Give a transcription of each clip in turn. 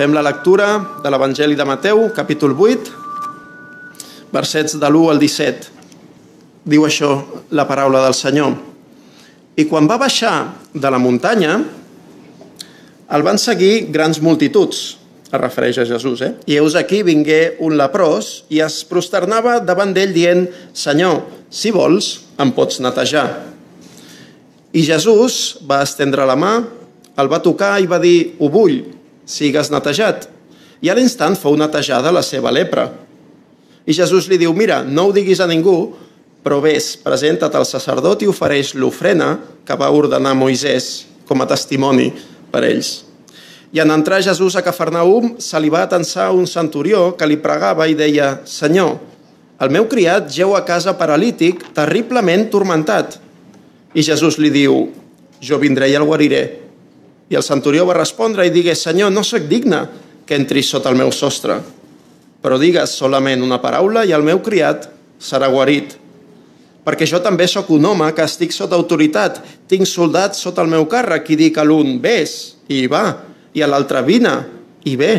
Fem la lectura de l'Evangeli de Mateu, capítol 8, versets de l'1 al 17. Diu això la paraula del Senyor. I quan va baixar de la muntanya, el van seguir grans multituds, es refereix a Jesús, eh? I heus aquí vingué un leprós i es prosternava davant d'ell dient Senyor, si vols, em pots netejar. I Jesús va estendre la mà, el va tocar i va dir, ho vull, sigues netejat. I a l'instant fou netejada la seva lepra. I Jesús li diu, mira, no ho diguis a ningú, però vés, presenta't al sacerdot i ofereix l'ofrena que va ordenar Moisès com a testimoni per ells. I en entrar Jesús a Cafarnaum, se li va atensar un centurió que li pregava i deia «Senyor, el meu criat geu a casa paralític, terriblement tormentat». I Jesús li diu «Jo vindré i el guariré». I el centurió va respondre i digué «Senyor, no sóc digne que entris sota el meu sostre, però digues solament una paraula i el meu criat serà guarit. Perquè jo també sóc un home que estic sota autoritat, tinc soldats sota el meu càrrec i dic a l'un «Ves» i hi va, i a l'altre «Vine» i ve,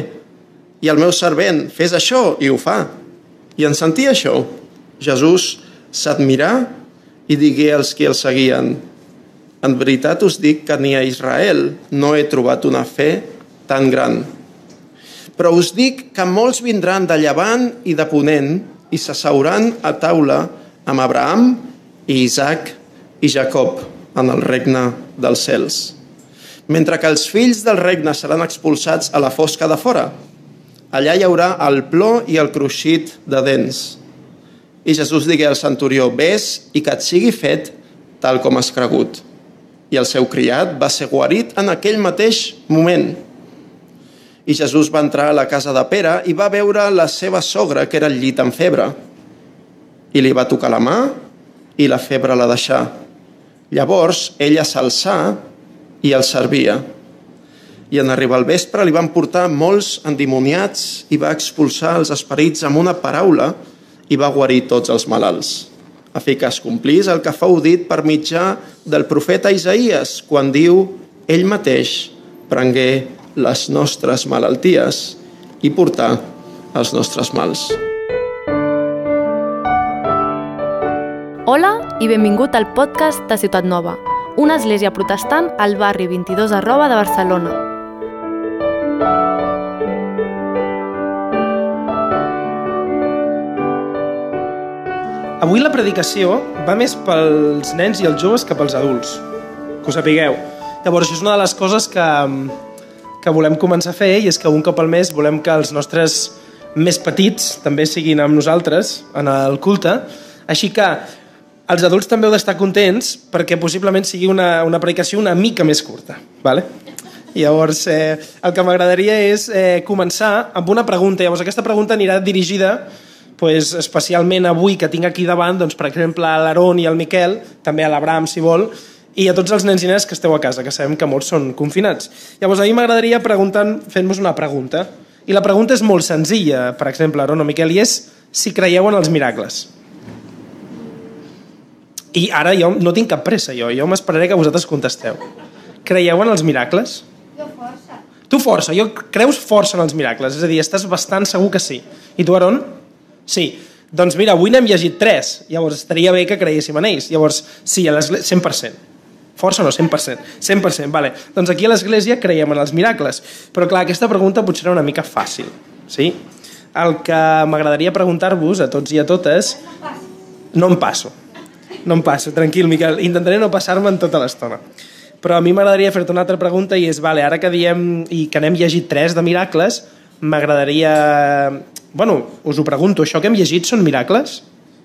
i al meu servent «Fes això» i ho fa. I en sentir això, Jesús s'admirà i digué als qui el seguien «En veritat us dic que ni a Israel no he trobat una fe tan gran». Però us dic que molts vindran de llevant i de ponent i s'asseuran a taula amb Abraham i Isaac i Jacob en el regne dels cels. Mentre que els fills del regne seran expulsats a la fosca de fora. Allà hi haurà el plor i el cruixit de dents. I Jesús digué al centurió, vés i que et sigui fet tal com has cregut. I el seu criat va ser guarit en aquell mateix moment. I Jesús va entrar a la casa de Pere i va veure la seva sogra, que era al llit amb febre. I li va tocar la mà i la febre la deixà. Llavors ella s'alçà i el servia. I en arribar al vespre li van portar molts endimoniats i va expulsar els esperits amb una paraula i va guarir tots els malalts a fer que es complís el que fou dit per mitjà del profeta Isaías, quan diu ell mateix prengué les nostres malalties i portar els nostres mals. Hola i benvingut al podcast de Ciutat Nova, una església protestant al barri 22 arroba de Barcelona. Avui la predicació va més pels nens i els joves que pels adults, que ho sapigueu. Llavors, això és una de les coses que, que volem començar a fer i és que un cop al mes volem que els nostres més petits també siguin amb nosaltres en el culte. Així que els adults també heu d'estar contents perquè possiblement sigui una, una predicació una mica més curta. Vale? Llavors, eh, el que m'agradaria és eh, començar amb una pregunta. Llavors, aquesta pregunta anirà dirigida pues, especialment avui que tinc aquí davant, doncs, per exemple, a l'Aaron i al Miquel, també a l'Abram, si vol, i a tots els nens i nenes que esteu a casa, que sabem que molts són confinats. Llavors, a mi m'agradaria preguntar, fent-vos una pregunta. I la pregunta és molt senzilla, per exemple, Aaron o Miquel, i és si creieu en els miracles. I ara jo no tinc cap pressa, jo. Jo m'esperaré que vosaltres contesteu. Creieu en els miracles? Jo força. Tu força, jo creus força en els miracles, és a dir, estàs bastant segur que sí. I tu, Aaron? Sí. Doncs mira, avui n'hem llegit tres, llavors estaria bé que creiéssim en ells. Llavors, sí, a l'església, 100%. Força o no? 100%. 100%, vale. Doncs aquí a l'església creiem en els miracles. Però clar, aquesta pregunta potser era una mica fàcil, sí? El que m'agradaria preguntar-vos a tots i a totes... No em passo. No em passo, tranquil, Miquel. Intentaré no passar-me en tota l'estona. Però a mi m'agradaria fer-te una altra pregunta i és, vale, ara que diem i que n'hem llegit tres de miracles, m'agradaria... Bueno, us ho pregunto, això que hem llegit són miracles?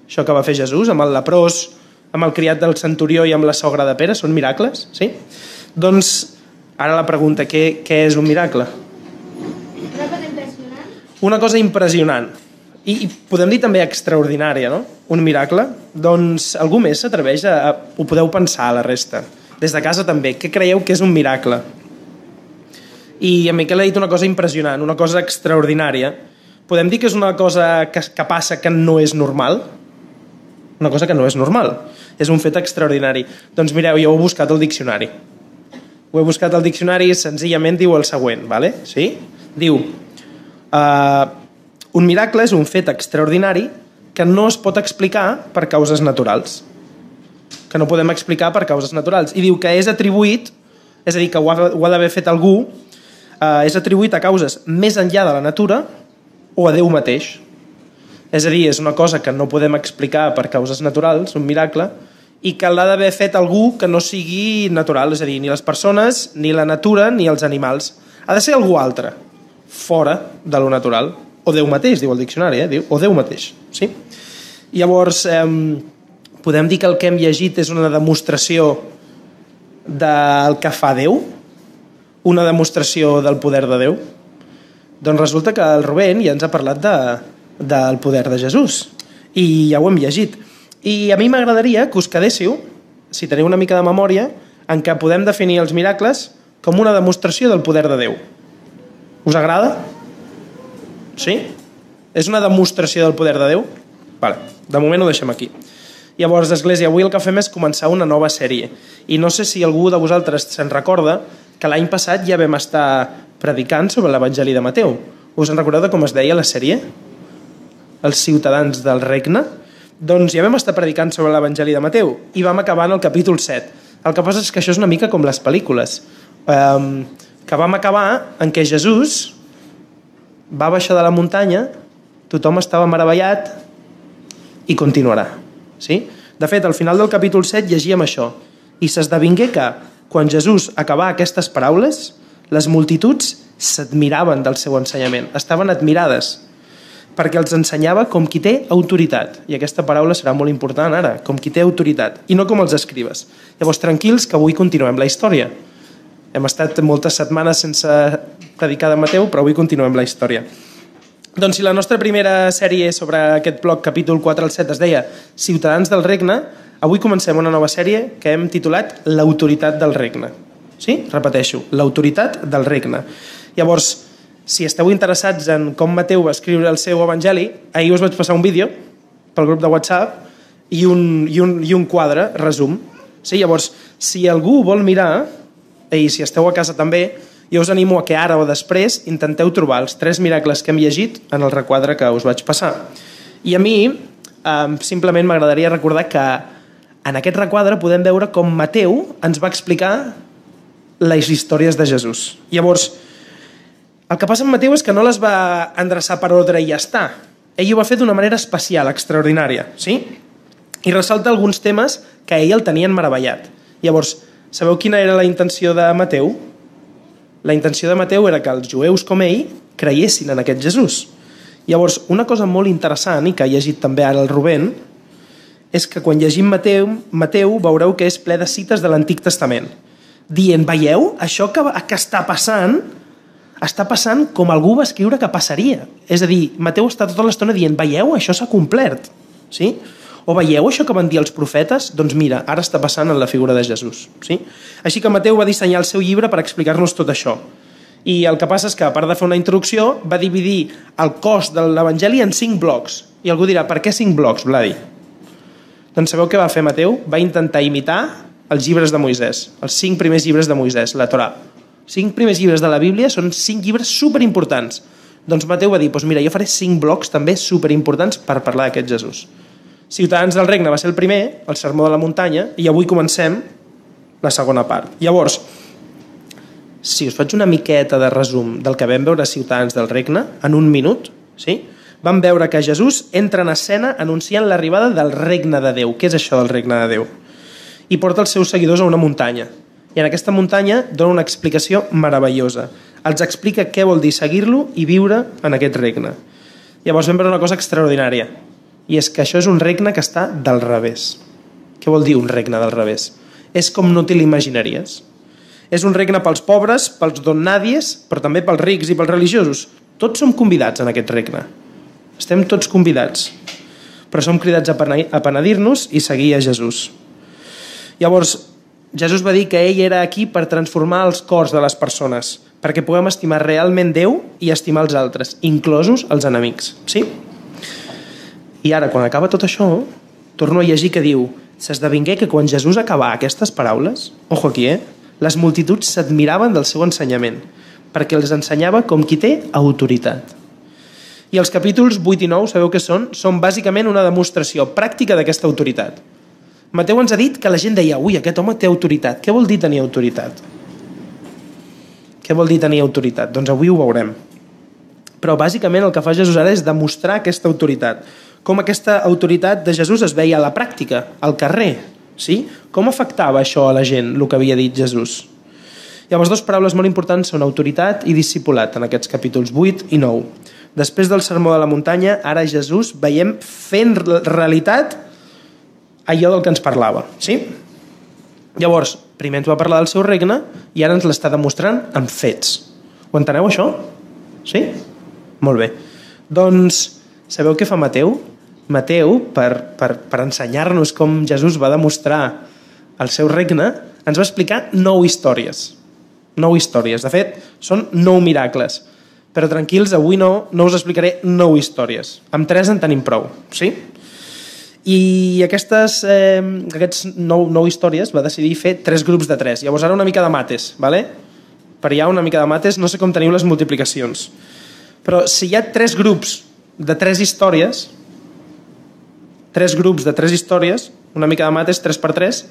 Això que va fer Jesús amb el leprós, amb el criat del centurió i amb la sogra de Pere, són miracles? Sí? Doncs, ara la pregunta, què, què és un miracle? Una cosa impressionant. Una cosa impressionant. I, I podem dir també extraordinària, no? Un miracle? Doncs algú més s'atreveix a, a... Ho podeu pensar, a la resta. Des de casa també. Què creieu que és un miracle? I en Miquel ha dit una cosa impressionant, una cosa extraordinària. Podem dir que és una cosa que, que passa que no és normal? Una cosa que no és normal. És un fet extraordinari. Doncs mireu, jo ho he buscat al diccionari. Ho he buscat al diccionari i senzillament diu el següent, ¿vale? sí? Diu, uh, un miracle és un fet extraordinari que no es pot explicar per causes naturals. Que no podem explicar per causes naturals. I diu que és atribuït, és a dir, que ho ha, ho ha d'haver fet algú, uh, és atribuït a causes més enllà de la natura o a Déu mateix. És a dir, és una cosa que no podem explicar per causes naturals, un miracle, i que l'ha d'haver fet algú que no sigui natural, és a dir, ni les persones, ni la natura, ni els animals. Ha de ser algú altre, fora de lo natural. O Déu mateix, diu el diccionari, eh? diu, o Déu mateix. Sí? Llavors, eh, podem dir que el que hem llegit és una demostració del que fa Déu? Una demostració del poder de Déu? Doncs resulta que el Rubén ja ens ha parlat de, del poder de Jesús i ja ho hem llegit. I a mi m'agradaria que us quedéssiu, si teniu una mica de memòria, en què podem definir els miracles com una demostració del poder de Déu. Us agrada? Sí? És una demostració del poder de Déu? Vale, de moment ho deixem aquí. Llavors, Església, avui el que fem és començar una nova sèrie. I no sé si algú de vosaltres se'n recorda que l'any passat ja vam estar predicant sobre l'Evangeli de Mateu. Us en recordeu de com es deia la sèrie? Els ciutadans del regne? Doncs ja vam estar predicant sobre l'Evangeli de Mateu i vam acabar en el capítol 7. El que passa és que això és una mica com les pel·lícules, um, que vam acabar en què Jesús va baixar de la muntanya, tothom estava meravellat i continuarà. Sí? De fet, al final del capítol 7 llegíem això. I s'esdevingué que, quan Jesús acabà aquestes paraules, les multituds s'admiraven del seu ensenyament, estaven admirades, perquè els ensenyava com qui té autoritat. I aquesta paraula serà molt important ara, com qui té autoritat, i no com els escribes. Llavors, tranquils, que avui continuem la història. Hem estat moltes setmanes sense predicar de Mateu, però avui continuem la història. Doncs si la nostra primera sèrie sobre aquest bloc, capítol 4 al 7, es deia Ciutadans del Regne, avui comencem una nova sèrie que hem titulat L'autoritat del regne. Sí? Repeteixo, l'autoritat del regne. Llavors, si esteu interessats en com Mateu va escriure el seu evangeli, ahir us vaig passar un vídeo pel grup de WhatsApp i un, i un, i un quadre, resum. Sí? Llavors, si algú vol mirar, i si esteu a casa també, jo us animo a que ara o després intenteu trobar els tres miracles que hem llegit en el requadre que us vaig passar. I a mi, eh, simplement m'agradaria recordar que en aquest requadre podem veure com Mateu ens va explicar les històries de Jesús. Llavors, el que passa amb Mateu és que no les va endreçar per ordre i ja està. Ell ho va fer d'una manera especial, extraordinària, sí? I ressalta alguns temes que ell el tenien meravellat. Llavors, sabeu quina era la intenció de Mateu? La intenció de Mateu era que els jueus com ell creiessin en aquest Jesús. Llavors, una cosa molt interessant, i que ha llegit també ara el Rubén, és que quan llegim Mateu, Mateu veureu que és ple de cites de l'Antic Testament, dient, veieu, això que, que està passant, està passant com algú va escriure que passaria. És a dir, Mateu està tota l'estona dient, veieu, això s'ha complert. Sí? O veieu això que van dir els profetes? Doncs mira, ara està passant en la figura de Jesús. Sí? Així que Mateu va dissenyar el seu llibre per explicar-nos tot això. I el que passa és que, a part de fer una introducció, va dividir el cos de l'Evangeli en cinc blocs. I algú dirà, per què cinc blocs, Vladi? Doncs sabeu què va fer Mateu? Va intentar imitar els llibres de Moisès, els cinc primers llibres de Moisès, la Torà. Cinc primers llibres de la Bíblia són cinc llibres superimportants. Doncs Mateu va dir, doncs mira, jo faré cinc blocs també superimportants per parlar d'aquest Jesús. Ciutadans del Regne va ser el primer, el Sermó de la Muntanya, i avui comencem la segona part. Llavors, si us faig una miqueta de resum del que vam veure Ciutadans del Regne, en un minut, sí? vam veure que Jesús entra en escena anunciant l'arribada del regne de Déu. Què és això del regne de Déu? I porta els seus seguidors a una muntanya. I en aquesta muntanya dona una explicació meravellosa. Els explica què vol dir seguir-lo i viure en aquest regne. Llavors vam veure una cosa extraordinària i és que això és un regne que està del revés. Què vol dir un regne del revés? És com no te l'imaginaries. És un regne pels pobres, pels donàdies, però també pels rics i pels religiosos. Tots som convidats en aquest regne. Estem tots convidats. Però som cridats a penedir-nos i seguir a Jesús. Llavors, Jesús va dir que ell era aquí per transformar els cors de les persones, perquè puguem estimar realment Déu i estimar els altres, inclosos els enemics. Sí? I ara, quan acaba tot això, torno a llegir que diu s'esdevingué que quan Jesús acabà aquestes paraules, ojo aquí, eh? les multituds s'admiraven del seu ensenyament, perquè els ensenyava com qui té autoritat. I els capítols 8 i 9, sabeu què són? Són bàsicament una demostració pràctica d'aquesta autoritat. Mateu ens ha dit que la gent deia ui, aquest home té autoritat. Què vol dir tenir autoritat? Què vol dir tenir autoritat? Doncs avui ho veurem. Però bàsicament el que fa Jesús ara és demostrar aquesta autoritat. Com aquesta autoritat de Jesús es veia a la pràctica, al carrer. Sí? Com afectava això a la gent, el que havia dit Jesús? Llavors, dues paraules molt importants són autoritat i discipulat en aquests capítols 8 i 9. Després del sermó de la muntanya, ara Jesús veiem fent realitat allò del que ens parlava. Sí? Llavors, primer ens va parlar del seu regne i ara ens l'està demostrant amb fets. Ho enteneu, això? Sí? Molt bé. Doncs, sabeu què fa Mateu? Mateu, per, per, per ensenyar-nos com Jesús va demostrar el seu regne, ens va explicar nou històries. Nou històries. De fet, són nou miracles. Però tranquils, avui no, no us explicaré nou històries. Amb tres en tenim prou, sí? I aquestes, eh, aquests nou, nou històries va decidir fer tres grups de tres. Llavors ara una mica de mates, ¿vale? per ha una mica de mates, no sé com teniu les multiplicacions. Però si hi ha tres grups de tres històries, tres grups de tres històries, una mica de mates, 3 per 3,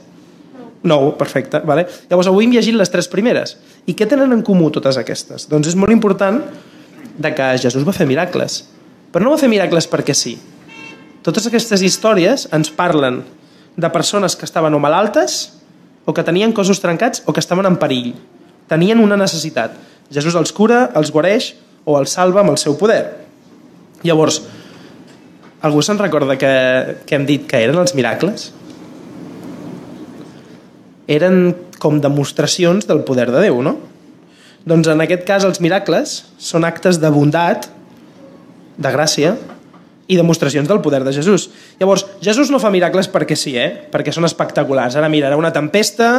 9, perfecte. Vale? Llavors avui hem llegit les tres primeres. I què tenen en comú totes aquestes? Doncs és molt important de que Jesús va fer miracles. Però no va fer miracles perquè sí. Totes aquestes històries ens parlen de persones que estaven o malaltes, o que tenien cossos trencats, o que estaven en perill. Tenien una necessitat. Jesús els cura, els guareix o els salva amb el seu poder. Llavors, algú se'n recorda que, que hem dit que eren els miracles? Eren com demostracions del poder de Déu, no? Doncs en aquest cas els miracles són actes de bondat, de gràcia, i demostracions del poder de Jesús. Llavors, Jesús no fa miracles perquè sí, eh? perquè són espectaculars. Ara mira, ara una tempesta,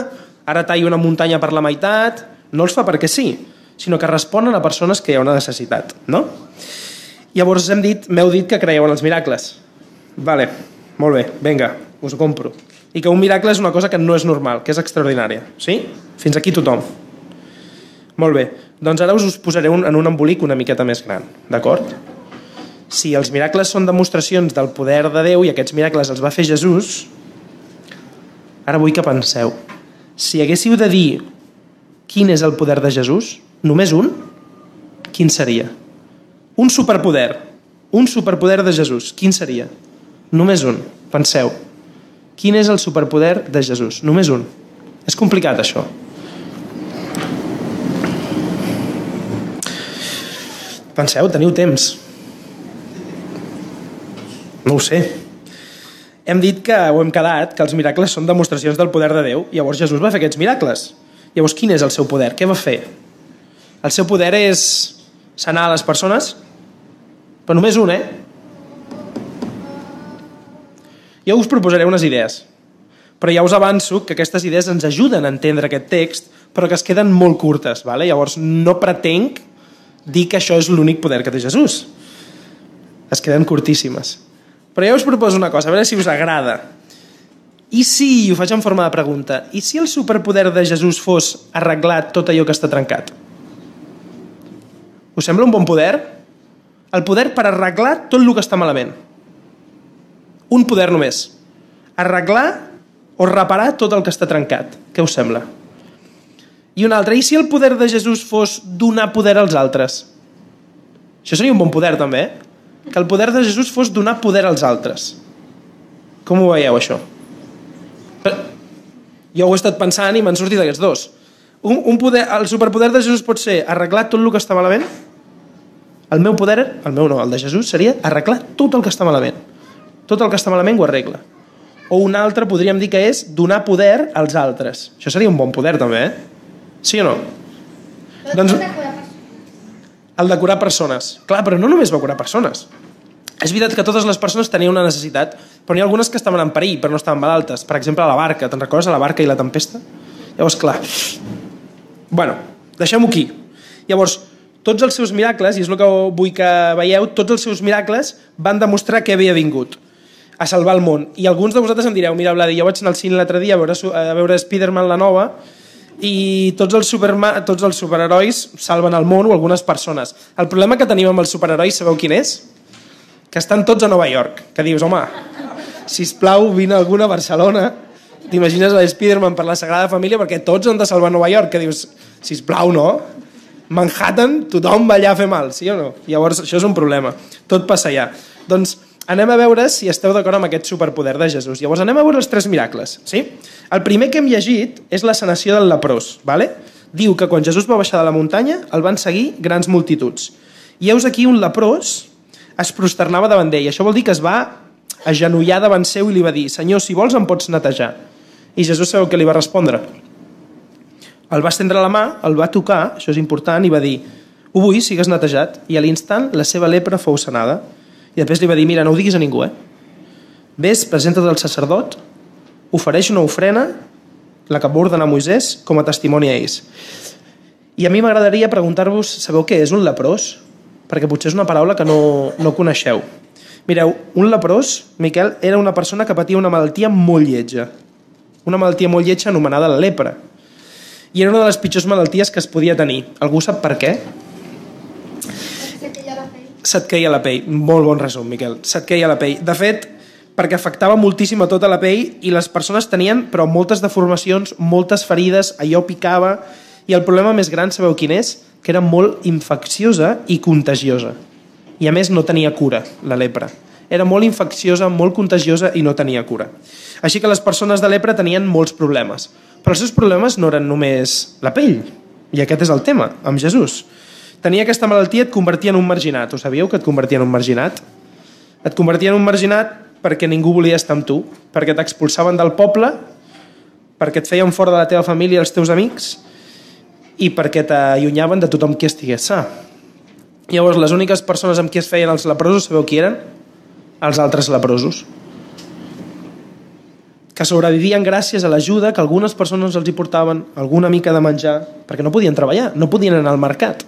ara talla una muntanya per la meitat... No els fa perquè sí, sinó que responen a persones que hi ha una necessitat. No? Llavors hem dit, m'heu dit que creieu en els miracles. Vale, molt bé, vinga, us ho compro. I que un miracle és una cosa que no és normal, que és extraordinària. Sí? Fins aquí tothom. Molt bé, doncs ara us posaré un, en un embolic una miqueta més gran, d'acord? Si els miracles són demostracions del poder de Déu i aquests miracles els va fer Jesús, ara vull que penseu, si haguéssiu de dir quin és el poder de Jesús, només un, quin seria? Un superpoder, un superpoder de Jesús, quin seria? Només un, penseu. Quin és el superpoder de Jesús? Només un. És complicat, això. Penseu, teniu temps. No ho sé. Hem dit que, ho hem quedat, que els miracles són demostracions del poder de Déu. Llavors Jesús va fer aquests miracles. Llavors quin és el seu poder? Què va fer? El seu poder és sanar les persones? Però només un, eh? Jo us proposaré unes idees. Però ja us avanço que aquestes idees ens ajuden a entendre aquest text, però que es queden molt curtes. Vale? Llavors no pretenc dir que això és l'únic poder que té Jesús. Es queden curtíssimes. Però ja us proposo una cosa, a veure si us agrada. I si, ho faig en forma de pregunta, i si el superpoder de Jesús fos arreglar tot allò que està trencat? Us sembla un bon poder? El poder per arreglar tot el que està malament. Un poder només. Arreglar o reparar tot el que està trencat. Què us sembla? I un altre, i si el poder de Jesús fos donar poder als altres? Això seria un bon poder, també, eh? Que el poder de Jesús fos donar poder als altres. Com ho veieu, això? Jo ho he estat pensant i m'han sortit aquests dos. Un, un poder, el superpoder de Jesús pot ser arreglar tot el que està malament? El meu poder, el meu no, el de Jesús, seria arreglar tot el que està malament. Tot el que està malament ho arregla. O un altre podríem dir que és donar poder als altres. Això seria un bon poder, també, eh? Sí o no? Doncs, el de curar persones. Clar, però no només va curar persones. És veritat que totes les persones tenien una necessitat, però n'hi ha algunes que estaven en perill, però no estaven malaltes. Per exemple, la barca. Te'n recordes la barca i la tempesta? Llavors, clar... Bueno, deixem-ho aquí. Llavors, tots els seus miracles, i és el que vull que veieu, tots els seus miracles van demostrar que havia vingut a salvar el món. I alguns de vosaltres em direu, mira, Vladi, jo vaig anar al cine l'altre dia a veure, a veure Spider-Man la nova i tots els, superma tots els superherois salven el món o algunes persones. El problema que tenim amb els superherois, sabeu quin és? Que estan tots a Nova York. Que dius, home, sisplau, vine alguna a Barcelona. T'imagines a l'Spiderman per la Sagrada Família perquè tots han de salvar Nova York. Que dius, sisplau, no? Manhattan, tothom va allà a fer mal, sí o no? Llavors, això és un problema. Tot passa allà. Doncs anem a veure si esteu d'acord amb aquest superpoder de Jesús. Llavors anem a veure els tres miracles. Sí? El primer que hem llegit és la sanació del leprós. Vale? Diu que quan Jesús va baixar de la muntanya el van seguir grans multituds. I heus aquí un leprós es prosternava davant d'ell. Això vol dir que es va agenollar davant seu i li va dir Senyor, si vols em pots netejar. I Jesús sabeu què li va respondre? El va estendre la mà, el va tocar, això és important, i va dir ho vull, sigues netejat. I a l'instant la seva lepra fou sanada. I després li va dir, mira, no ho diguis a ningú, eh? Ves, presenta't al sacerdot, ofereix una ofrena, la que va ordenar Moisès, com a testimoni a ells. I a mi m'agradaria preguntar-vos, sabeu què és un leprós? Perquè potser és una paraula que no, no coneixeu. Mireu, un leprós, Miquel, era una persona que patia una malaltia molt lletja. Una malaltia molt lletja anomenada la lepra. I era una de les pitjors malalties que es podia tenir. Algú sap per què? Se queia la pell. Se't queia la pell. Molt bon resum, Miquel. Se't queia la pell. De fet, perquè afectava moltíssim a tota la pell i les persones tenien, però moltes deformacions, moltes ferides, allò picava, i el problema més gran, sabeu quin és? Que era molt infecciosa i contagiosa. I a més no tenia cura, la lepra. Era molt infecciosa, molt contagiosa i no tenia cura. Així que les persones de lepra tenien molts problemes. Però els seus problemes no eren només la pell. I aquest és el tema, amb Jesús. Tenia aquesta malaltia et convertia en un marginat. Ho sabíeu que et convertia en un marginat? Et convertia en un marginat perquè ningú volia estar amb tu, perquè t'expulsaven del poble, perquè et feien fora de la teva família i els teus amics i perquè t'allunyaven de tothom qui estigués sa. Llavors, les úniques persones amb qui es feien els leprosos, sabeu qui eren? Els altres leprosos. Que sobrevivien gràcies a l'ajuda que algunes persones els hi portaven, alguna mica de menjar, perquè no podien treballar, no podien anar al mercat.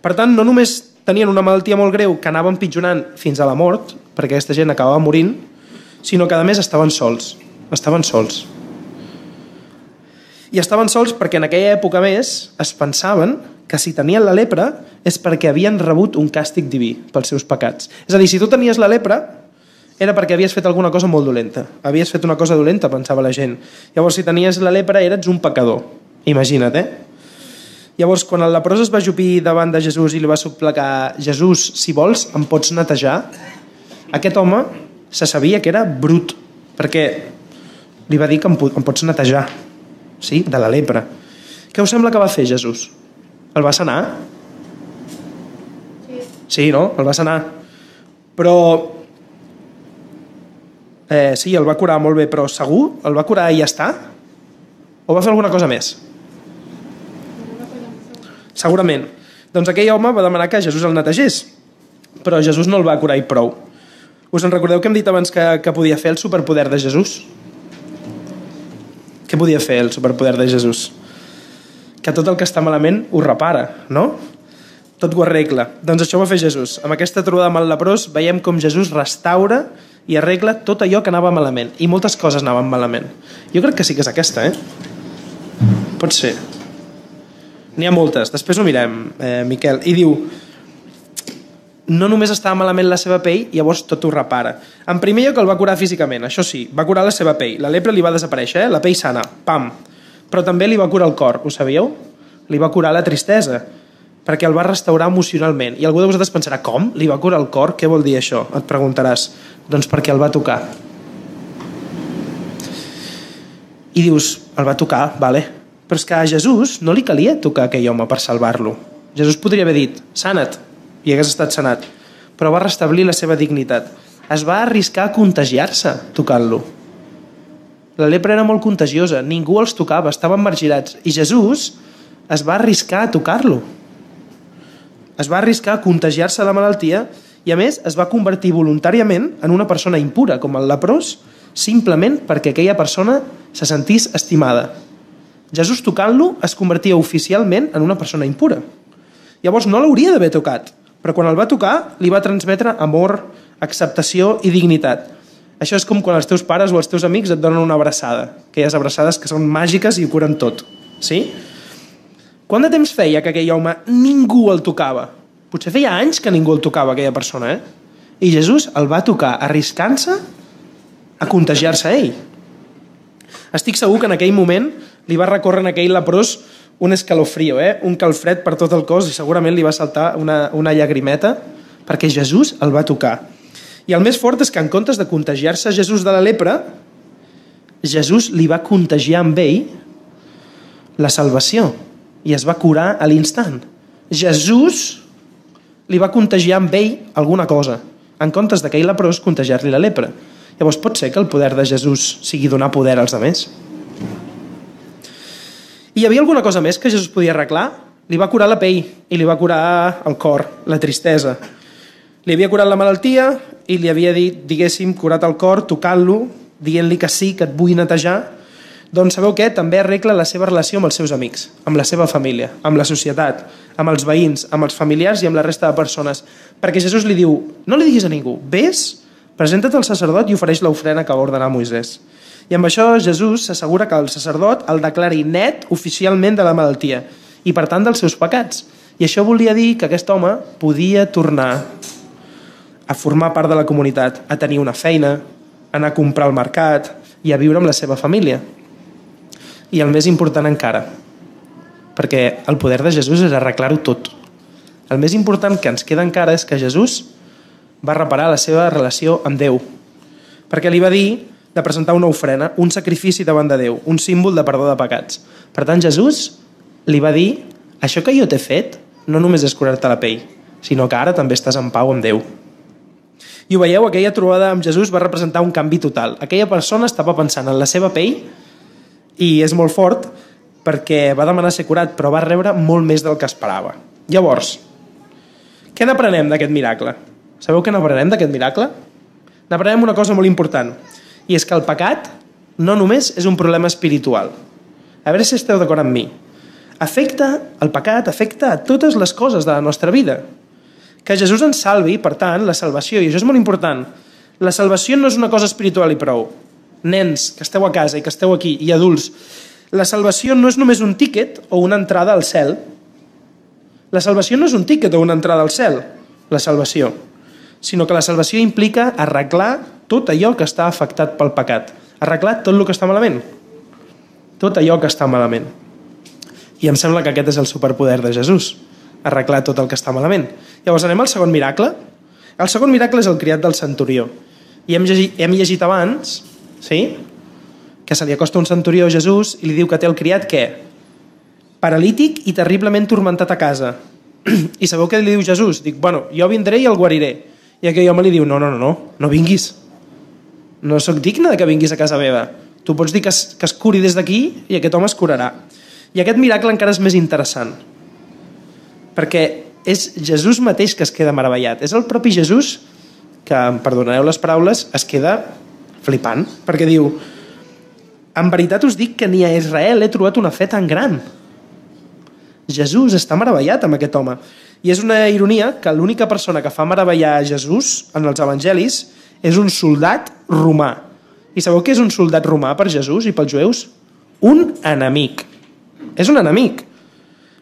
Per tant, no només tenien una malaltia molt greu que anava empitjorant fins a la mort, perquè aquesta gent acabava morint, sinó que a més estaven sols. Estaven sols. I estaven sols perquè en aquella època més es pensaven que si tenien la lepra és perquè havien rebut un càstig diví pels seus pecats. És a dir, si tu tenies la lepra era perquè havies fet alguna cosa molt dolenta. Havies fet una cosa dolenta, pensava la gent. Llavors, si tenies la lepra, eres un pecador. Imagina't, eh? Llavors, quan el leprós es va jupir davant de Jesús i li va suplicar Jesús, si vols, em pots netejar? Aquest home se sabia que era brut, perquè li va dir que em, em pots netejar, sí? de la lepra. Què us sembla que va fer Jesús? El va sanar? Sí. Sí, no? El va sanar. Però... Eh, sí, el va curar molt bé, però segur? El va curar i ja està? O va fer alguna cosa més? Segurament. Doncs aquell home va demanar que Jesús el netegés, però Jesús no el va curar i prou. Us en recordeu que hem dit abans que, que podia fer el superpoder de Jesús? Què podia fer el superpoder de Jesús? Que tot el que està malament ho repara, no? Tot ho arregla. Doncs això va fer Jesús. Amb aquesta trobada amb el leprós veiem com Jesús restaura i arregla tot allò que anava malament. I moltes coses anaven malament. Jo crec que sí que és aquesta, eh? Pot ser. N'hi ha moltes. Després ho mirem, eh, Miquel. I diu, no només estava malament la seva pell, llavors tot ho repara. En primer lloc el va curar físicament, això sí, va curar la seva pell. La lepra li va desaparèixer, eh? la pell sana, pam. Però també li va curar el cor, ho sabíeu? Li va curar la tristesa, perquè el va restaurar emocionalment. I algú de vosaltres pensarà, com? Li va curar el cor? Què vol dir això? Et preguntaràs. Doncs perquè el va tocar. I dius, el va tocar, vale. Però és que a Jesús no li calia tocar aquell home per salvar-lo. Jesús podria haver dit, sana't, i hagués estat sanat. Però va restablir la seva dignitat. Es va arriscar a contagiar-se tocant-lo. La lepra era molt contagiosa, ningú els tocava, estaven marginats. I Jesús es va arriscar a tocar-lo. Es va arriscar a contagiar-se la malaltia i, a més, es va convertir voluntàriament en una persona impura, com el leprós, simplement perquè aquella persona se sentís estimada. Jesús tocant-lo es convertia oficialment en una persona impura. Llavors no l'hauria d'haver tocat, però quan el va tocar li va transmetre amor, acceptació i dignitat. Això és com quan els teus pares o els teus amics et donen una abraçada, aquelles abraçades que són màgiques i ho curen tot. Sí? Quant de temps feia que aquell home ningú el tocava? Potser feia anys que ningú el tocava, aquella persona, eh? I Jesús el va tocar arriscant-se a contagiar-se a ell. Estic segur que en aquell moment li va recórrer en aquell leprós un escalofrio, eh? un calfred per tot el cos i segurament li va saltar una, una llagrimeta perquè Jesús el va tocar. I el més fort és que en comptes de contagiar-se Jesús de la lepra, Jesús li va contagiar amb ell la salvació i es va curar a l'instant. Jesús li va contagiar amb ell alguna cosa, en comptes d'aquell leprós contagiar-li la lepra. Llavors pot ser que el poder de Jesús sigui donar poder als altres. I hi havia alguna cosa més que Jesús podia arreglar? Li va curar la pell i li va curar el cor, la tristesa. Li havia curat la malaltia i li havia dit, diguéssim, curat el cor, tocant-lo, dient-li que sí, que et vull netejar, doncs sabeu què? També arregla la seva relació amb els seus amics, amb la seva família, amb la societat, amb els veïns, amb els familiars i amb la resta de persones. Perquè Jesús li diu, no li diguis a ningú, vés, presenta't al sacerdot i ofereix l'ofrena que va ordenar Moisès. I amb això Jesús s'assegura que el sacerdot el declari net oficialment de la malaltia i per tant dels seus pecats. I això volia dir que aquest home podia tornar a formar part de la comunitat, a tenir una feina, a anar a comprar al mercat i a viure amb la seva família. I el més important encara, perquè el poder de Jesús és arreglar-ho tot. El més important que ens queda encara és que Jesús va reparar la seva relació amb Déu, perquè li va dir de presentar una ofrena, un sacrifici davant de Déu, un símbol de perdó de pecats. Per tant, Jesús li va dir això que jo t'he fet no només és curar-te la pell, sinó que ara també estàs en pau amb Déu. I ho veieu, aquella trobada amb Jesús va representar un canvi total. Aquella persona estava pensant en la seva pell i és molt fort perquè va demanar ser curat, però va rebre molt més del que esperava. Llavors, què n'aprenem d'aquest miracle? Sabeu què n'aprenem d'aquest miracle? N'aprenem una cosa molt important, i és que el pecat no només és un problema espiritual. A veure si esteu d'acord amb mi. Afecta, el pecat afecta a totes les coses de la nostra vida. Que Jesús ens salvi, per tant, la salvació, i això és molt important, la salvació no és una cosa espiritual i prou. Nens que esteu a casa i que esteu aquí, i adults, la salvació no és només un tíquet o una entrada al cel. La salvació no és un tíquet o una entrada al cel, la salvació, sinó que la salvació implica arreglar tot allò que està afectat pel pecat. Arreglar tot el que està malament. Tot allò que està malament. I em sembla que aquest és el superpoder de Jesús, arreglar tot el que està malament. Llavors anem al segon miracle. El segon miracle és el criat del centurió. I hem llegit, hem llegit abans, sí? que se li acosta un centurió a Jesús i li diu que té el criat què? Paralític i terriblement tormentat a casa. I sabeu què li diu Jesús? Dic, bueno, jo vindré i el guariré. I aquell home li diu, no, no, no, no, no vinguis. No sóc digne de que vinguis a casa meva. Tu pots dir que es, que es curi des d'aquí i aquest home es curarà. I aquest miracle encara és més interessant. Perquè és Jesús mateix que es queda meravellat. És el propi Jesús que, em perdonareu les paraules, es queda flipant. Perquè diu, en veritat us dic que ni a Israel he trobat una fe tan gran. Jesús està meravellat amb aquest home. I és una ironia que l'única persona que fa meravellar a Jesús en els evangelis és un soldat romà. I sabeu què és un soldat romà per Jesús i pels jueus? Un enemic. És un enemic.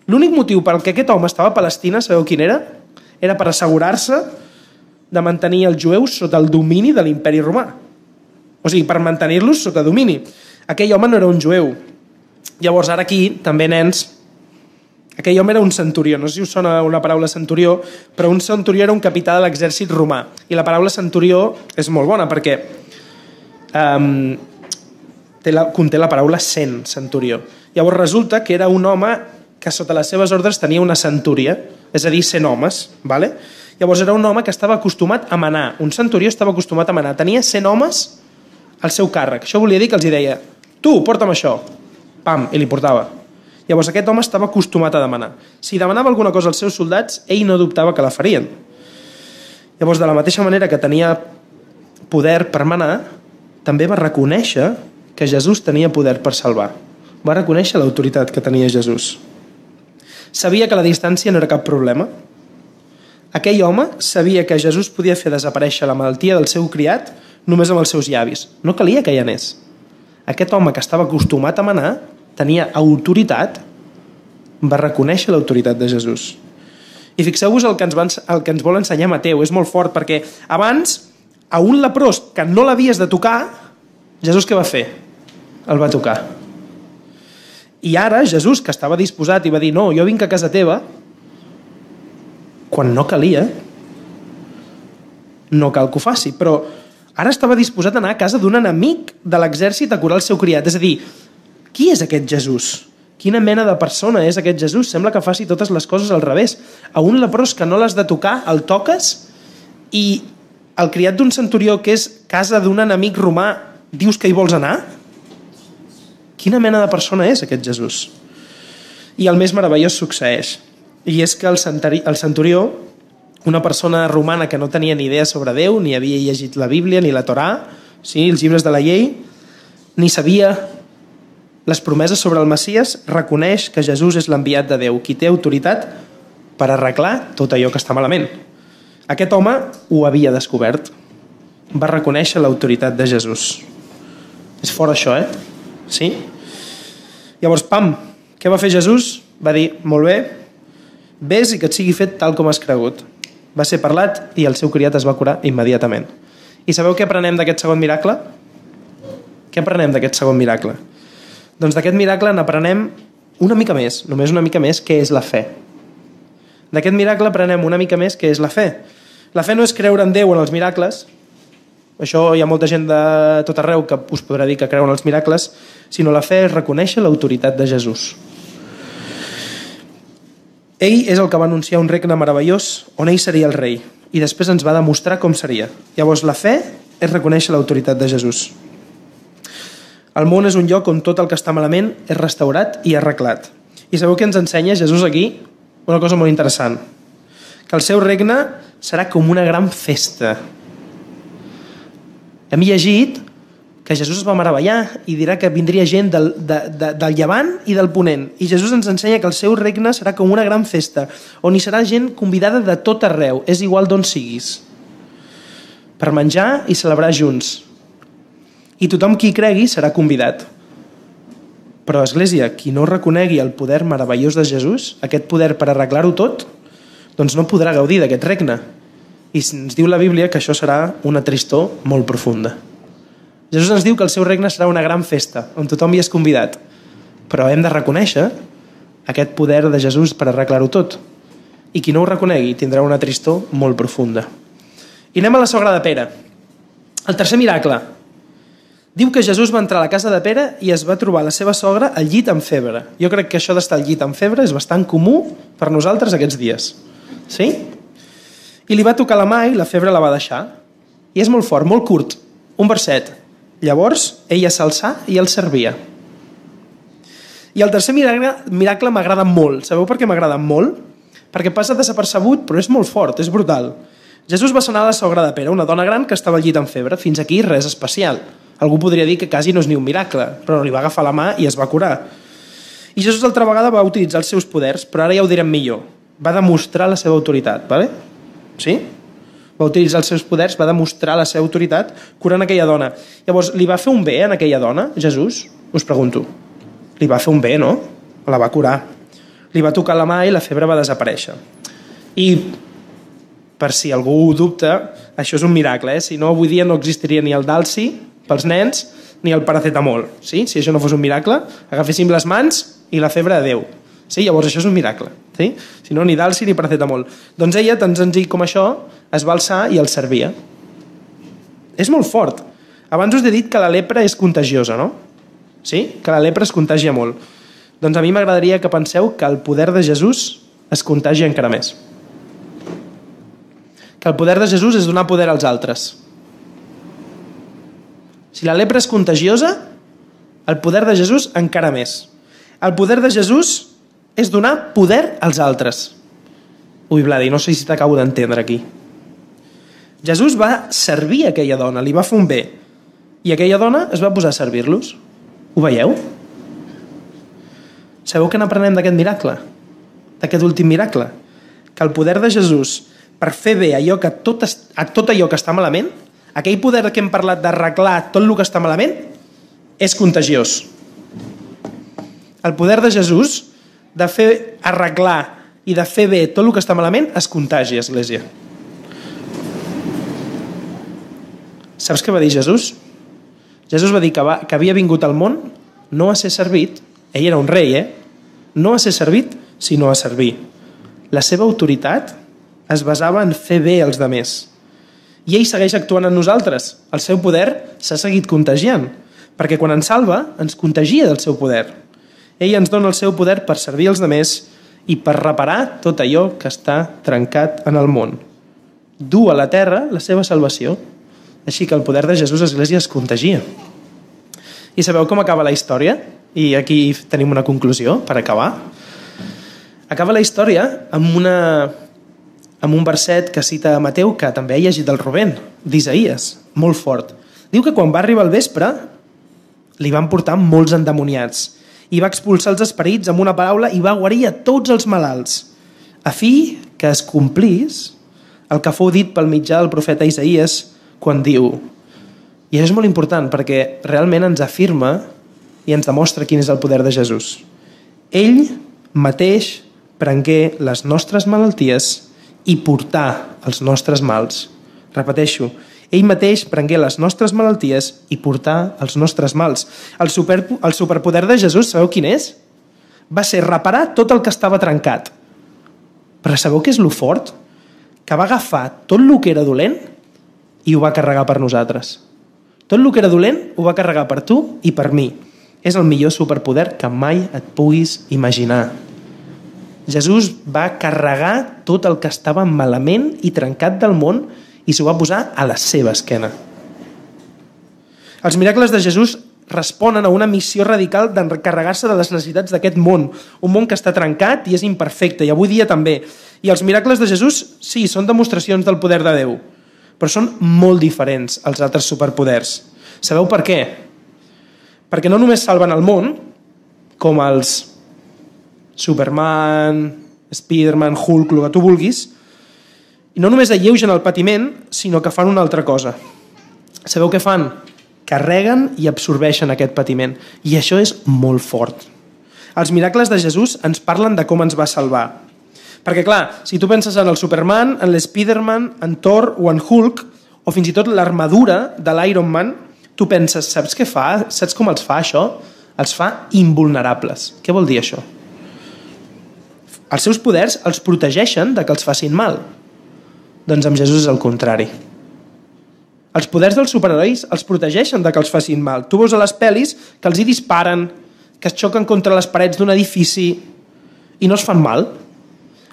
L'únic motiu per què aquest home estava a Palestina, sabeu quin era? Era per assegurar-se de mantenir els jueus sota el domini de l'imperi romà. O sigui, per mantenir-los sota domini. Aquell home no era un jueu. Llavors, ara aquí, també nens, aquell home era un centurió, no sé si us sona una paraula centurió, però un centurió era un capità de l'exèrcit romà. I la paraula centurió és molt bona perquè um, té la, conté la paraula cent, centurió. Llavors resulta que era un home que sota les seves ordres tenia una centúria, és a dir, 100 homes, ¿vale? Llavors era un home que estava acostumat a manar, un centurió estava acostumat a manar, tenia 100 homes al seu càrrec. Això volia dir que els deia tu, porta'm això. Pam, i li portava. Llavors aquest home estava acostumat a demanar. Si demanava alguna cosa als seus soldats, ell no dubtava que la farien. Llavors, de la mateixa manera que tenia poder per manar, també va reconèixer que Jesús tenia poder per salvar. Va reconèixer l'autoritat que tenia Jesús. Sabia que la distància no era cap problema. Aquell home sabia que Jesús podia fer desaparèixer la malaltia del seu criat només amb els seus llavis. No calia que hi anés aquest home que estava acostumat a manar tenia autoritat, va reconèixer l'autoritat de Jesús. I fixeu-vos el, que ens van, el que ens vol ensenyar Mateu, és molt fort, perquè abans, a un leprós que no l'havies de tocar, Jesús què va fer? El va tocar. I ara Jesús, que estava disposat i va dir no, jo vinc a casa teva, quan no calia, no cal que ho faci, però ara estava disposat a anar a casa d'un enemic de l'exèrcit a curar el seu criat. És a dir, qui és aquest Jesús? Quina mena de persona és aquest Jesús? Sembla que faci totes les coses al revés. A un leprós que no l'has de tocar, el toques i el criat d'un centurió que és casa d'un enemic romà, dius que hi vols anar? Quina mena de persona és aquest Jesús? I el més meravellós succeeix. I és que el, el centurió, una persona romana que no tenia ni idea sobre Déu, ni havia llegit la Bíblia, ni la Torà, sí, els llibres de la llei, ni sabia les promeses sobre el Messies, reconeix que Jesús és l'enviat de Déu, qui té autoritat per arreglar tot allò que està malament. Aquest home ho havia descobert. Va reconèixer l'autoritat de Jesús. És fort això, eh? Sí? Llavors, pam, què va fer Jesús? Va dir, molt bé, vés i que et sigui fet tal com has cregut. Va ser parlat i el seu criat es va curar immediatament. I sabeu què aprenem d'aquest segon miracle? Què aprenem d'aquest segon miracle? Doncs d'aquest miracle n'aprenem una mica més, només una mica més, què és la fe. D'aquest miracle aprenem una mica més què és la fe. La fe no és creure en Déu en els miracles, això hi ha molta gent de tot arreu que us podrà dir que creuen els miracles, sinó la fe és reconèixer l'autoritat de Jesús. Ell és el que va anunciar un regne meravellós on ell seria el rei i després ens va demostrar com seria. Llavors la fe és reconèixer l'autoritat de Jesús. El món és un lloc on tot el que està malament és restaurat i arreglat. I sabeu què ens ensenya Jesús aquí? Una cosa molt interessant. Que el seu regne serà com una gran festa. Hem llegit que Jesús es va meravellar i dirà que vindria gent del, de, de, del llevant i del ponent. I Jesús ens ensenya que el seu regne serà com una gran festa, on hi serà gent convidada de tot arreu, és igual d'on siguis, per menjar i celebrar junts. I tothom qui cregui serà convidat. Però, Església, qui no reconegui el poder meravellós de Jesús, aquest poder per arreglar-ho tot, doncs no podrà gaudir d'aquest regne. I ens diu la Bíblia que això serà una tristor molt profunda. Jesús ens diu que el seu regne serà una gran festa, on tothom hi és convidat. Però hem de reconèixer aquest poder de Jesús per arreglar-ho tot. I qui no ho reconegui tindrà una tristor molt profunda. I anem a la sogra de Pere. El tercer miracle. Diu que Jesús va entrar a la casa de Pere i es va trobar la seva sogra al llit amb febre. Jo crec que això d'estar al llit amb febre és bastant comú per nosaltres aquests dies. Sí? I li va tocar la mà i la febre la va deixar. I és molt fort, molt curt. Un verset. Llavors, ella s'alçà i el servia. I el tercer miracle, miracle m'agrada molt. Sabeu per què m'agrada molt? Perquè passa desapercebut, però és molt fort, és brutal. Jesús va sanar la sogra de Pere, una dona gran que estava al llit amb febre. Fins aquí res especial. Algú podria dir que quasi no és ni un miracle, però li va agafar la mà i es va curar. I Jesús altra vegada va utilitzar els seus poders, però ara ja ho direm millor. Va demostrar la seva autoritat, ¿vale? Sí? va utilitzar els seus poders, va demostrar la seva autoritat curant aquella dona. Llavors, li va fer un bé a aquella dona, Jesús? Us pregunto. Li va fer un bé, no? La va curar. Li va tocar la mà i la febre va desaparèixer. I, per si algú ho dubta, això és un miracle, eh? Si no, avui dia no existiria ni el Dalsi pels nens, ni el paracetamol. Sí? Si això no fos un miracle, agaféssim les mans i la febre de Déu. Sí? Llavors això és un miracle. Sí? Si no, ni Dalsi ni paracetamol. Doncs ella, tan senzill com això, es va alçar i el servia. És molt fort. Abans us he dit que la lepra és contagiosa, no? Sí? Que la lepra es contagia molt. Doncs a mi m'agradaria que penseu que el poder de Jesús es contagia encara més. Que el poder de Jesús és donar poder als altres. Si la lepra és contagiosa, el poder de Jesús encara més. El poder de Jesús és donar poder als altres. Ui, Vladi, no sé si t'acabo d'entendre aquí. Jesús va servir aquella dona, li va fer un bé. I aquella dona es va posar a servir-los. Ho veieu? Sabeu què n'aprenem d'aquest miracle? D'aquest últim miracle? Que el poder de Jesús per fer bé allò que tot, a tot allò que està malament, aquell poder que hem parlat d'arreglar tot el que està malament, és contagiós. el poder de Jesús de fer arreglar i de fer bé tot el que està malament es contagi, Església. Saps què va dir Jesús? Jesús va dir que, va, que havia vingut al món no a ser servit, ell era un rei, eh? No a ser servit, sinó a servir. La seva autoritat es basava en fer bé als demés. I ell segueix actuant en nosaltres. El seu poder s'ha seguit contagiant, perquè quan ens salva, ens contagia del seu poder. Ell ens dona el seu poder per servir els demés i per reparar tot allò que està trencat en el món. Du a la terra la seva salvació. Així que el poder de Jesús a l'Església es contagia. I sabeu com acaba la història? I aquí tenim una conclusió per acabar. Acaba la història amb una amb un verset que cita Mateu, que també ha llegit el Rubén, d'Isaïes, molt fort. Diu que quan va arribar el vespre, li van portar molts endemoniats i va expulsar els esperits amb una paraula i va guarir a tots els malalts, a fi que es complís el que fou dit pel mitjà del profeta Isaías quan diu i això és molt important perquè realment ens afirma i ens demostra quin és el poder de Jesús. Ell mateix prengué les nostres malalties i portar els nostres mals. Repeteixo, ell mateix prengué les nostres malalties i portar els nostres mals. El, super, el superpoder de Jesús, sabeu quin és? Va ser reparar tot el que estava trencat. Però sabeu què és lo fort? Que va agafar tot el que era dolent i ho va carregar per nosaltres. Tot el que era dolent ho va carregar per tu i per mi. És el millor superpoder que mai et puguis imaginar. Jesús va carregar tot el que estava malament i trencat del món i s'ho va posar a la seva esquena. Els miracles de Jesús responen a una missió radical d'encarregar-se de les necessitats d'aquest món, un món que està trencat i és imperfecte, i avui dia també. I els miracles de Jesús, sí, són demostracions del poder de Déu, però són molt diferents als altres superpoders. Sabeu per què? Perquè no només salven el món, com els Superman, Spiderman, Hulk, el que tu vulguis, i no només alleugen el patiment, sinó que fan una altra cosa. Sabeu què fan? Carreguen i absorbeixen aquest patiment. I això és molt fort. Els miracles de Jesús ens parlen de com ens va salvar. Perquè, clar, si tu penses en el Superman, en l'Spiderman, en Thor o en Hulk, o fins i tot l'armadura de l'Iron Man, tu penses, saps què fa? Saps com els fa això? Els fa invulnerables. Què vol dir això? Els seus poders els protegeixen de que els facin mal. Doncs amb Jesús és el contrari. Els poders dels superherois els protegeixen de que els facin mal. Tu veus a les pel·lis que els hi disparen, que es xoquen contra les parets d'un edifici i no es fan mal.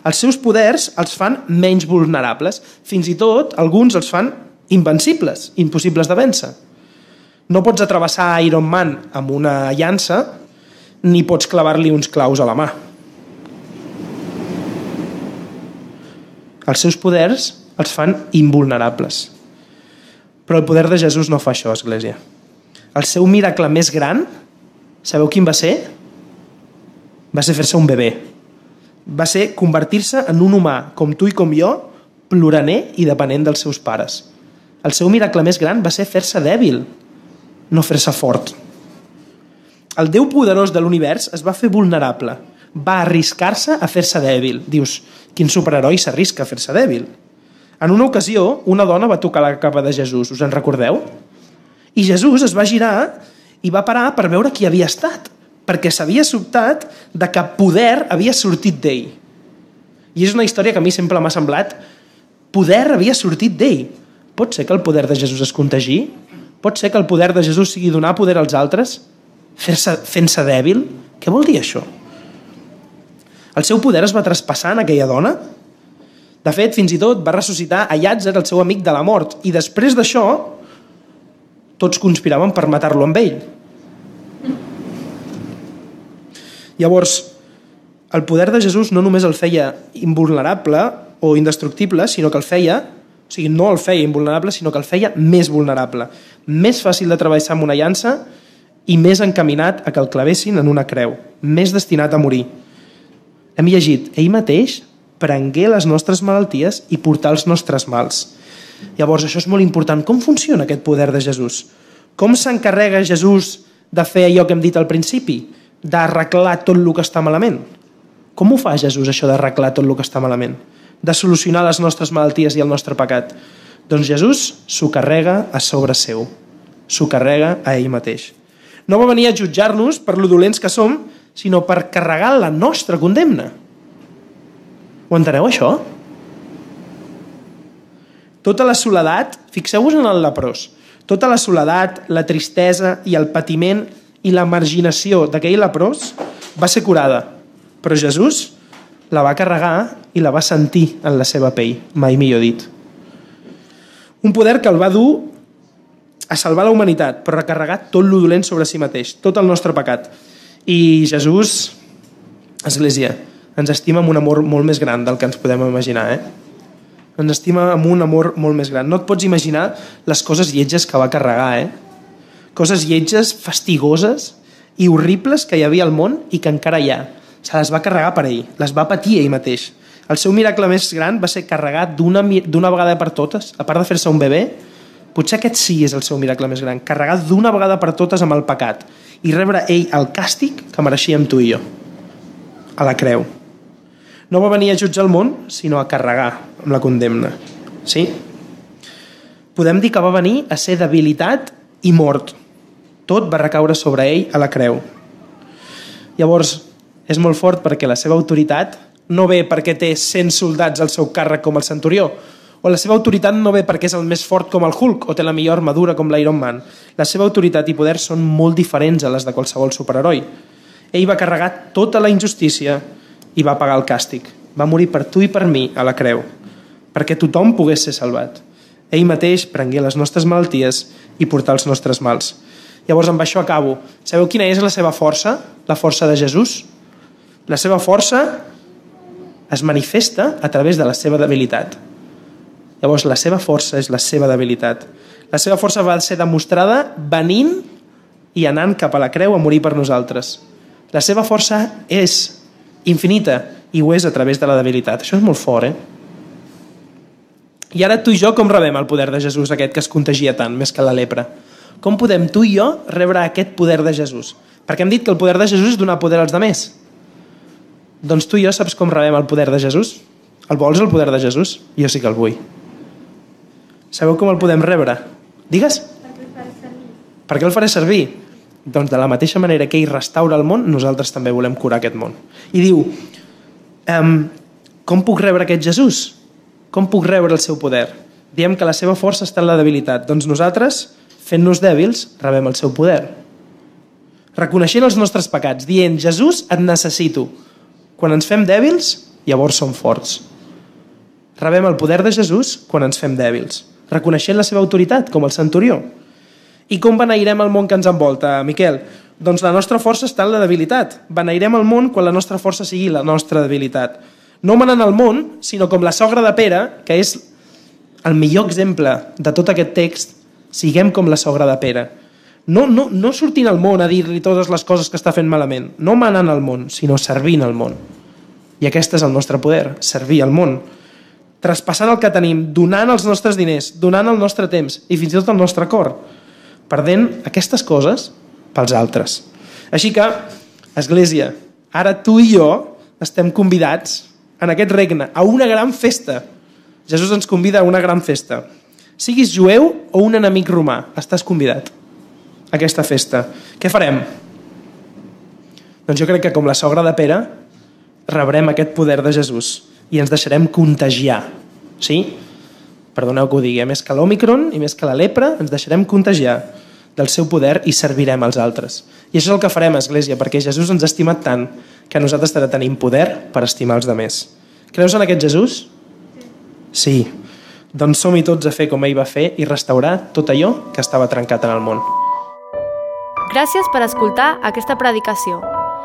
Els seus poders els fan menys vulnerables. Fins i tot, alguns els fan invencibles, impossibles de vèncer. No pots atravessar Iron Man amb una llança ni pots clavar-li uns claus a la mà. Els seus poders els fan invulnerables. Però el poder de Jesús no fa això, Església. El seu miracle més gran, sabeu quin va ser? Va ser fer-se un bebè. Va ser convertir-se en un humà, com tu i com jo, ploraner i depenent dels seus pares. El seu miracle més gran va ser fer-se dèbil, no fer-se fort. El Déu poderós de l'univers es va fer vulnerable, va arriscar-se a fer-se dèbil. Dius, quin superheroi s'arrisca a fer-se dèbil? En una ocasió, una dona va tocar la capa de Jesús, us en recordeu? I Jesús es va girar i va parar per veure qui havia estat, perquè s'havia sobtat de que poder havia sortit d'ell. I és una història que a mi sempre m'ha semblat poder havia sortit d'ell. Pot ser que el poder de Jesús es contagi? Pot ser que el poder de Jesús sigui donar poder als altres? Fent-se dèbil? Què vol dir això? El seu poder es va traspassar en aquella dona? De fet, fins i tot va ressuscitar a Llàtzer, el seu amic de la mort, i després d'això tots conspiraven per matar-lo amb ell. Llavors, el poder de Jesús no només el feia invulnerable o indestructible, sinó que el feia, o sigui, no el feia invulnerable, sinó que el feia més vulnerable, més fàcil de travessar amb una llança i més encaminat a que el clavessin en una creu, més destinat a morir. Hem llegit, ell mateix prengué les nostres malalties i portar els nostres mals. Llavors, això és molt important. Com funciona aquest poder de Jesús? Com s'encarrega Jesús de fer allò que hem dit al principi? d'arreglar tot el que està malament. Com ho fa Jesús, això d'arreglar tot el que està malament? De solucionar les nostres malalties i el nostre pecat? Doncs Jesús s'ho carrega a sobre seu. S'ho carrega a ell mateix. No va venir a jutjar-nos per lo dolents que som, sinó per carregar la nostra condemna. Ho enteneu, això? Tota la soledat, fixeu-vos en el leprós, tota la soledat, la tristesa i el patiment i la marginació d'aquell leprós va ser curada. Però Jesús la va carregar i la va sentir en la seva pell, mai millor dit. Un poder que el va dur a salvar la humanitat, però recarregar tot lo dolent sobre si mateix, tot el nostre pecat. I Jesús, Església, ens estima amb un amor molt més gran del que ens podem imaginar, eh? Ens estima amb un amor molt més gran. No et pots imaginar les coses lletges que va carregar, eh? Coses lletges, fastigoses i horribles que hi havia al món i que encara hi ha. Se les va carregar per ell, les va patir ell mateix. El seu miracle més gran va ser carregar d'una vegada per totes, a part de fer-se un bebè, potser aquest sí és el seu miracle més gran, carregar d'una vegada per totes amb el pecat i rebre ell el càstig que mereixíem tu i jo, a la creu. No va venir a jutjar el món, sinó a carregar amb la condemna. Sí? Podem dir que va venir a ser debilitat i mort. Tot va recaure sobre ell a la creu. Llavors, és molt fort perquè la seva autoritat no ve perquè té 100 soldats al seu càrrec com el centurió, o la seva autoritat no ve perquè és el més fort com el Hulk o té la millor armadura com l'Iron Man. La seva autoritat i poder són molt diferents a les de qualsevol superheroi. Ell va carregar tota la injustícia i va pagar el càstig. Va morir per tu i per mi a la creu, perquè tothom pogués ser salvat. Ell mateix prengué les nostres malalties i portar els nostres mals. Llavors, amb això acabo. Sabeu quina és la seva força? La força de Jesús? La seva força es manifesta a través de la seva debilitat. Llavors, la seva força és la seva debilitat. La seva força va ser demostrada venint i anant cap a la creu a morir per nosaltres. La seva força és infinita i ho és a través de la debilitat. Això és molt fort, eh? I ara tu i jo com rebem el poder de Jesús aquest que es contagia tant, més que la lepra? Com podem tu i jo rebre aquest poder de Jesús? Perquè hem dit que el poder de Jesús és donar poder als demés. Doncs tu i jo saps com rebem el poder de Jesús? El vols, el poder de Jesús? Jo sí que el vull. Sabeu com el podem rebre? Digues. Per què el faré servir? Doncs de la mateixa manera que ell restaura el món, nosaltres també volem curar aquest món. I diu, um, com puc rebre aquest Jesús? Com puc rebre el seu poder? Diem que la seva força està en la debilitat. Doncs nosaltres, fent-nos dèbils, rebem el seu poder. Reconeixent els nostres pecats, dient, Jesús, et necessito. Quan ens fem dèbils, llavors som forts. Rebem el poder de Jesús quan ens fem dèbils reconeixent la seva autoritat, com el centurió. I com beneirem el món que ens envolta, Miquel? Doncs la nostra força està en la debilitat. Beneirem el món quan la nostra força sigui la nostra debilitat. No manant el món, sinó com la sogra de Pere, que és el millor exemple de tot aquest text, siguem com la sogra de Pere. No, no, no sortint al món a dir-li totes les coses que està fent malament, no manant el món, sinó servint el món. I aquest és el nostre poder, servir el món traspassant el que tenim, donant els nostres diners, donant el nostre temps i fins i tot el nostre cor, perdent aquestes coses pels altres. Així que, Església, ara tu i jo estem convidats en aquest regne a una gran festa. Jesús ens convida a una gran festa. Siguis jueu o un enemic romà, estàs convidat a aquesta festa. Què farem? Doncs jo crec que com la sogra de Pere rebrem aquest poder de Jesús i ens deixarem contagiar. Sí? Perdoneu que ho digui, eh? més que l'Omicron i més que la lepra, ens deixarem contagiar del seu poder i servirem als altres. I això és el que farem, Església, perquè Jesús ens ha estimat tant que nosaltres també tenim poder per estimar els demés. Creus en aquest Jesús? Sí. Doncs som-hi tots a fer com ell va fer i restaurar tot allò que estava trencat en el món. Gràcies per escoltar aquesta predicació.